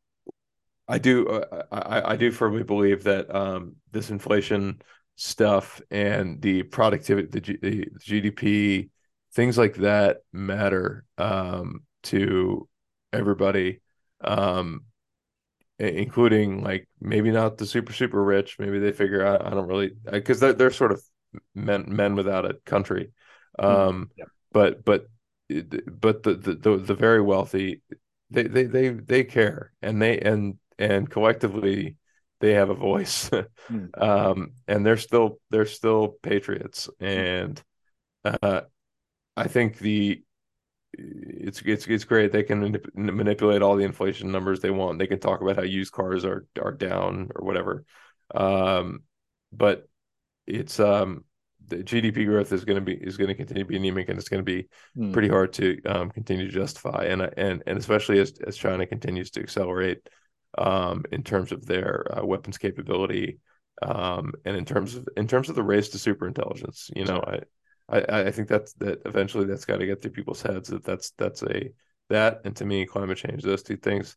Speaker 2: I do uh, I I do firmly believe that um this inflation stuff and the productivity the, G, the GDP things like that matter um, to everybody um, including like maybe not the super super rich maybe they figure out i don't really because they're, they're sort of men men without a country hmm. um yeah. but but but the, the the very wealthy they they they they care and they and and collectively they have a voice mm. um and they're still they're still patriots and uh I think the it's it's it's great. They can manip- manipulate all the inflation numbers they want. They can talk about how used cars are are down or whatever. Um, but it's um the GDP growth is going to be is going to continue to be anemic, and it's going to be hmm. pretty hard to um, continue to justify. And and and especially as as China continues to accelerate um, in terms of their uh, weapons capability, um, and in terms of in terms of the race to super intelligence. You know, I I, I think that's that eventually that's got to get through people's heads that that's that's a that and to me climate change those two things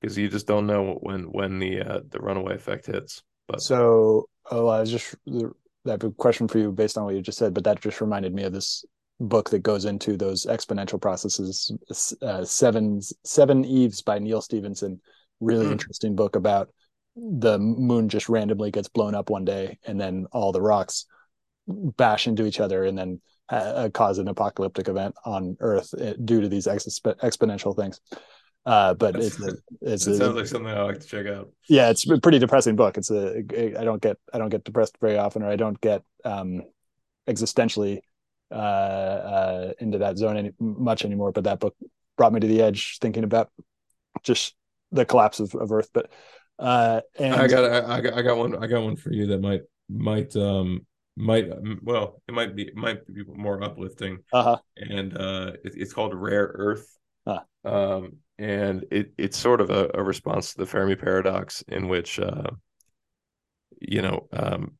Speaker 2: because you just don't know when when the uh, the runaway effect hits. But
Speaker 1: so oh, I was just I have a question for you based on what you just said, but that just reminded me of this book that goes into those exponential processes. Uh, seven Seveneves by Neal Stephenson, Really mm. interesting book about the moon just randomly gets blown up one day, and then all the rocks bash into each other and then uh, cause an apocalyptic event on Earth uh, due to these exp- exponential things. Uh, but it's it's
Speaker 2: it sounds like something I like to check out.
Speaker 1: Yeah, it's a pretty depressing book. It's a I don't get I don't get depressed very often, or I don't get um, existentially uh, uh, into that zone any, much anymore. But that book brought me to the edge, thinking about just the collapse of, of Earth. But uh, and
Speaker 2: I got I, I got I got one I got one for you that might might um might well it might be it might be more uplifting
Speaker 1: uh-huh.
Speaker 2: and uh it, it's called rare earth huh. um and it it's sort of a, a, response to the fermi paradox in which uh you know, um,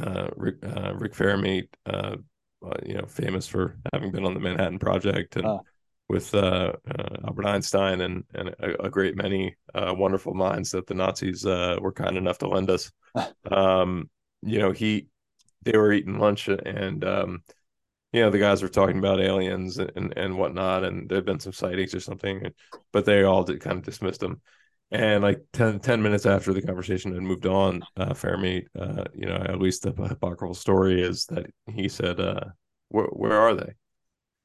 Speaker 2: uh, Rick, uh, Rick Fermi, uh, uh, you know, famous for having been on the Manhattan Project and with uh, uh, Albert Einstein and and a, a great many uh, wonderful minds that the Nazis uh, were kind enough to lend us. um, you know, he they were eating lunch and um, you know the guys were talking about aliens and and whatnot, and there'd been some sightings or something, but they all did, kind of dismissed them. And like 10, 10 minutes after the conversation had moved on, uh, Fermi, uh, you know, at least the apocryphal story is that he said, uh, where, where are they?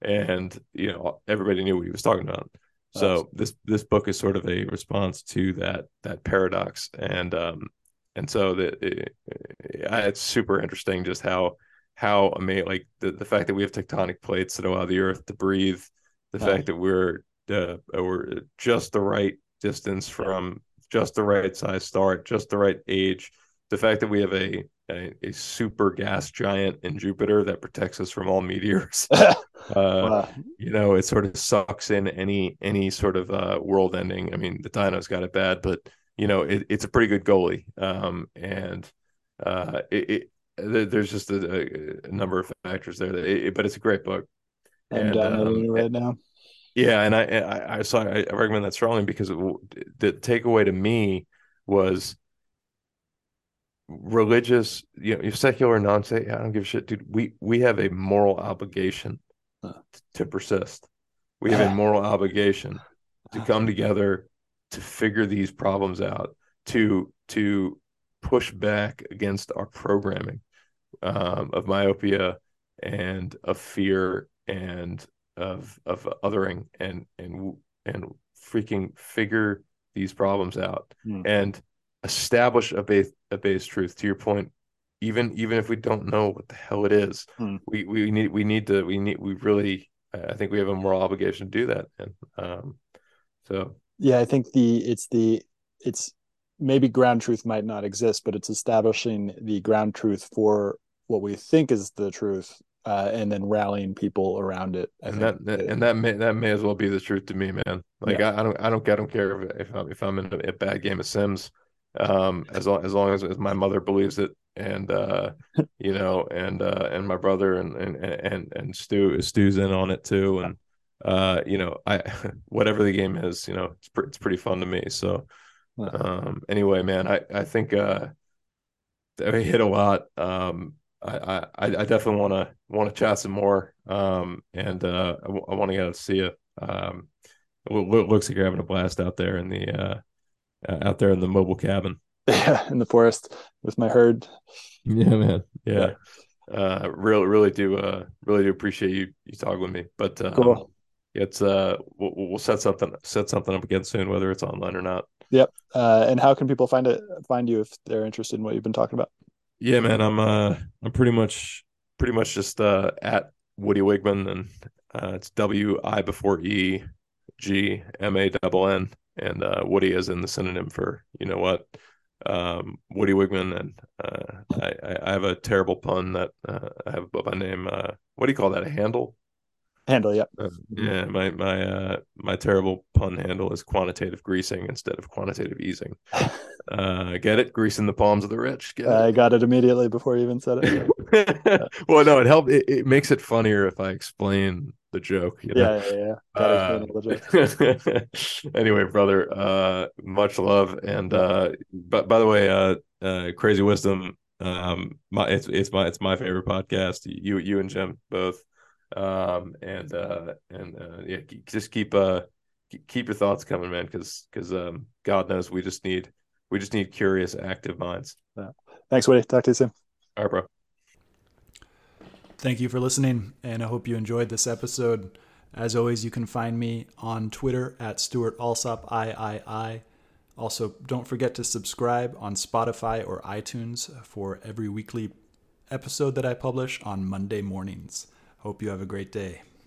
Speaker 2: and you know everybody knew what he was talking about so this this book is sort of a response to that that paradox and um and so that it, it's super interesting just how how amazing like the, the fact that we have tectonic plates that allow the earth to breathe the fact that we're uh, we're just the right distance from just the right size star just the right age the fact that we have a a, a, super gas giant in Jupiter that protects us from all meteors. uh, wow. You know, it sort of sucks in any any sort of uh, world ending. I mean, the Dinos got it bad, but you know, it, it's a pretty good goalie, um, and uh, it, it, there's just a, a, number of factors there. That it, but it's a great book.
Speaker 1: And, um, right now.
Speaker 2: Yeah, and I I, I saw I recommend that strongly because it, the takeaway to me was religious, you know, secular, non-secular, I don't give a shit, dude. We we have a moral obligation huh. to persist. We have a moral obligation to come together to figure these problems out, to to push back against our programming um, of myopia and of fear and of of othering and and and freaking figure these problems out. Hmm. And establish a base a base truth to your point even even if we don't know what the hell it is hmm. we we need we need to we need we really i think we have a moral obligation to do that and um so
Speaker 1: yeah i think the it's the it's maybe ground truth might not exist but it's establishing the ground truth for what we think is the truth uh, and then rallying people around it.
Speaker 2: I and that, that, and that may that may as well be the truth to me, man. Like yeah. I, I, don't I don't I don't care if if I'm, if I'm in a, a bad game of Sims um, as long as long as, as my mother believes it, and uh, you know, and uh, and my brother and and and and Stu Stu's in on it too, and uh, you know, I whatever the game is, you know, it's pre- it's pretty fun to me. So, um, anyway, man, I I think uh, we hit a lot. Um, I I, I definitely want to want to chat some more. Um, and uh, I, w- I want to go see you. Um, it looks like you're having a blast out there in the uh uh, out there in the mobile cabin.
Speaker 1: Yeah, in the forest with my herd.
Speaker 2: Yeah, man. Yeah. yeah. Uh, really, really do, uh, really do appreciate you, you talking with me, but, um, cool. It's, uh, we'll, we'll set something, set something up again soon, whether it's online or not.
Speaker 1: Yep. Uh, and how can people find it, find you if they're interested in what you've been talking about?
Speaker 2: Yeah, man. I'm, uh, I'm pretty much, pretty much just, uh, at Woody Wiegmann and, uh, it's W I before E G M A double N and uh, Woody is in the synonym for you know what um, Woody Wiegmann, and uh, I, I, have a terrible pun that uh, I have above my name. Uh, what do you call that? A handle?
Speaker 1: Handle, yeah.
Speaker 2: Uh, yeah, my my uh, my terrible pun handle is quantitative greasing instead of quantitative easing. Uh, get it? Greasing the palms of the rich.
Speaker 1: I got it immediately before you even said
Speaker 2: it. well, no, it helped. It, it makes it funnier if I explain the joke. You
Speaker 1: know? Yeah, yeah,
Speaker 2: yeah. Uh, anyway, brother, uh, much love. And uh, but by the way, uh, uh, Crazy Wisdom, um, my it's it's my it's my favorite podcast. You you and Jim both. Um, and uh, and uh, yeah, just keep uh keep your thoughts coming, man, because because um, God knows we just need we just need curious, active minds.
Speaker 1: Yeah. Thanks, Woody. Talk to you soon.
Speaker 2: All right, bro.
Speaker 1: Thank you for listening, and I hope you enjoyed this episode. As always, you can find me on Twitter at Stewart Alsop III. Also, don't forget to subscribe on Spotify or iTunes for every weekly episode that I publish on Monday mornings. Hope you have a great day.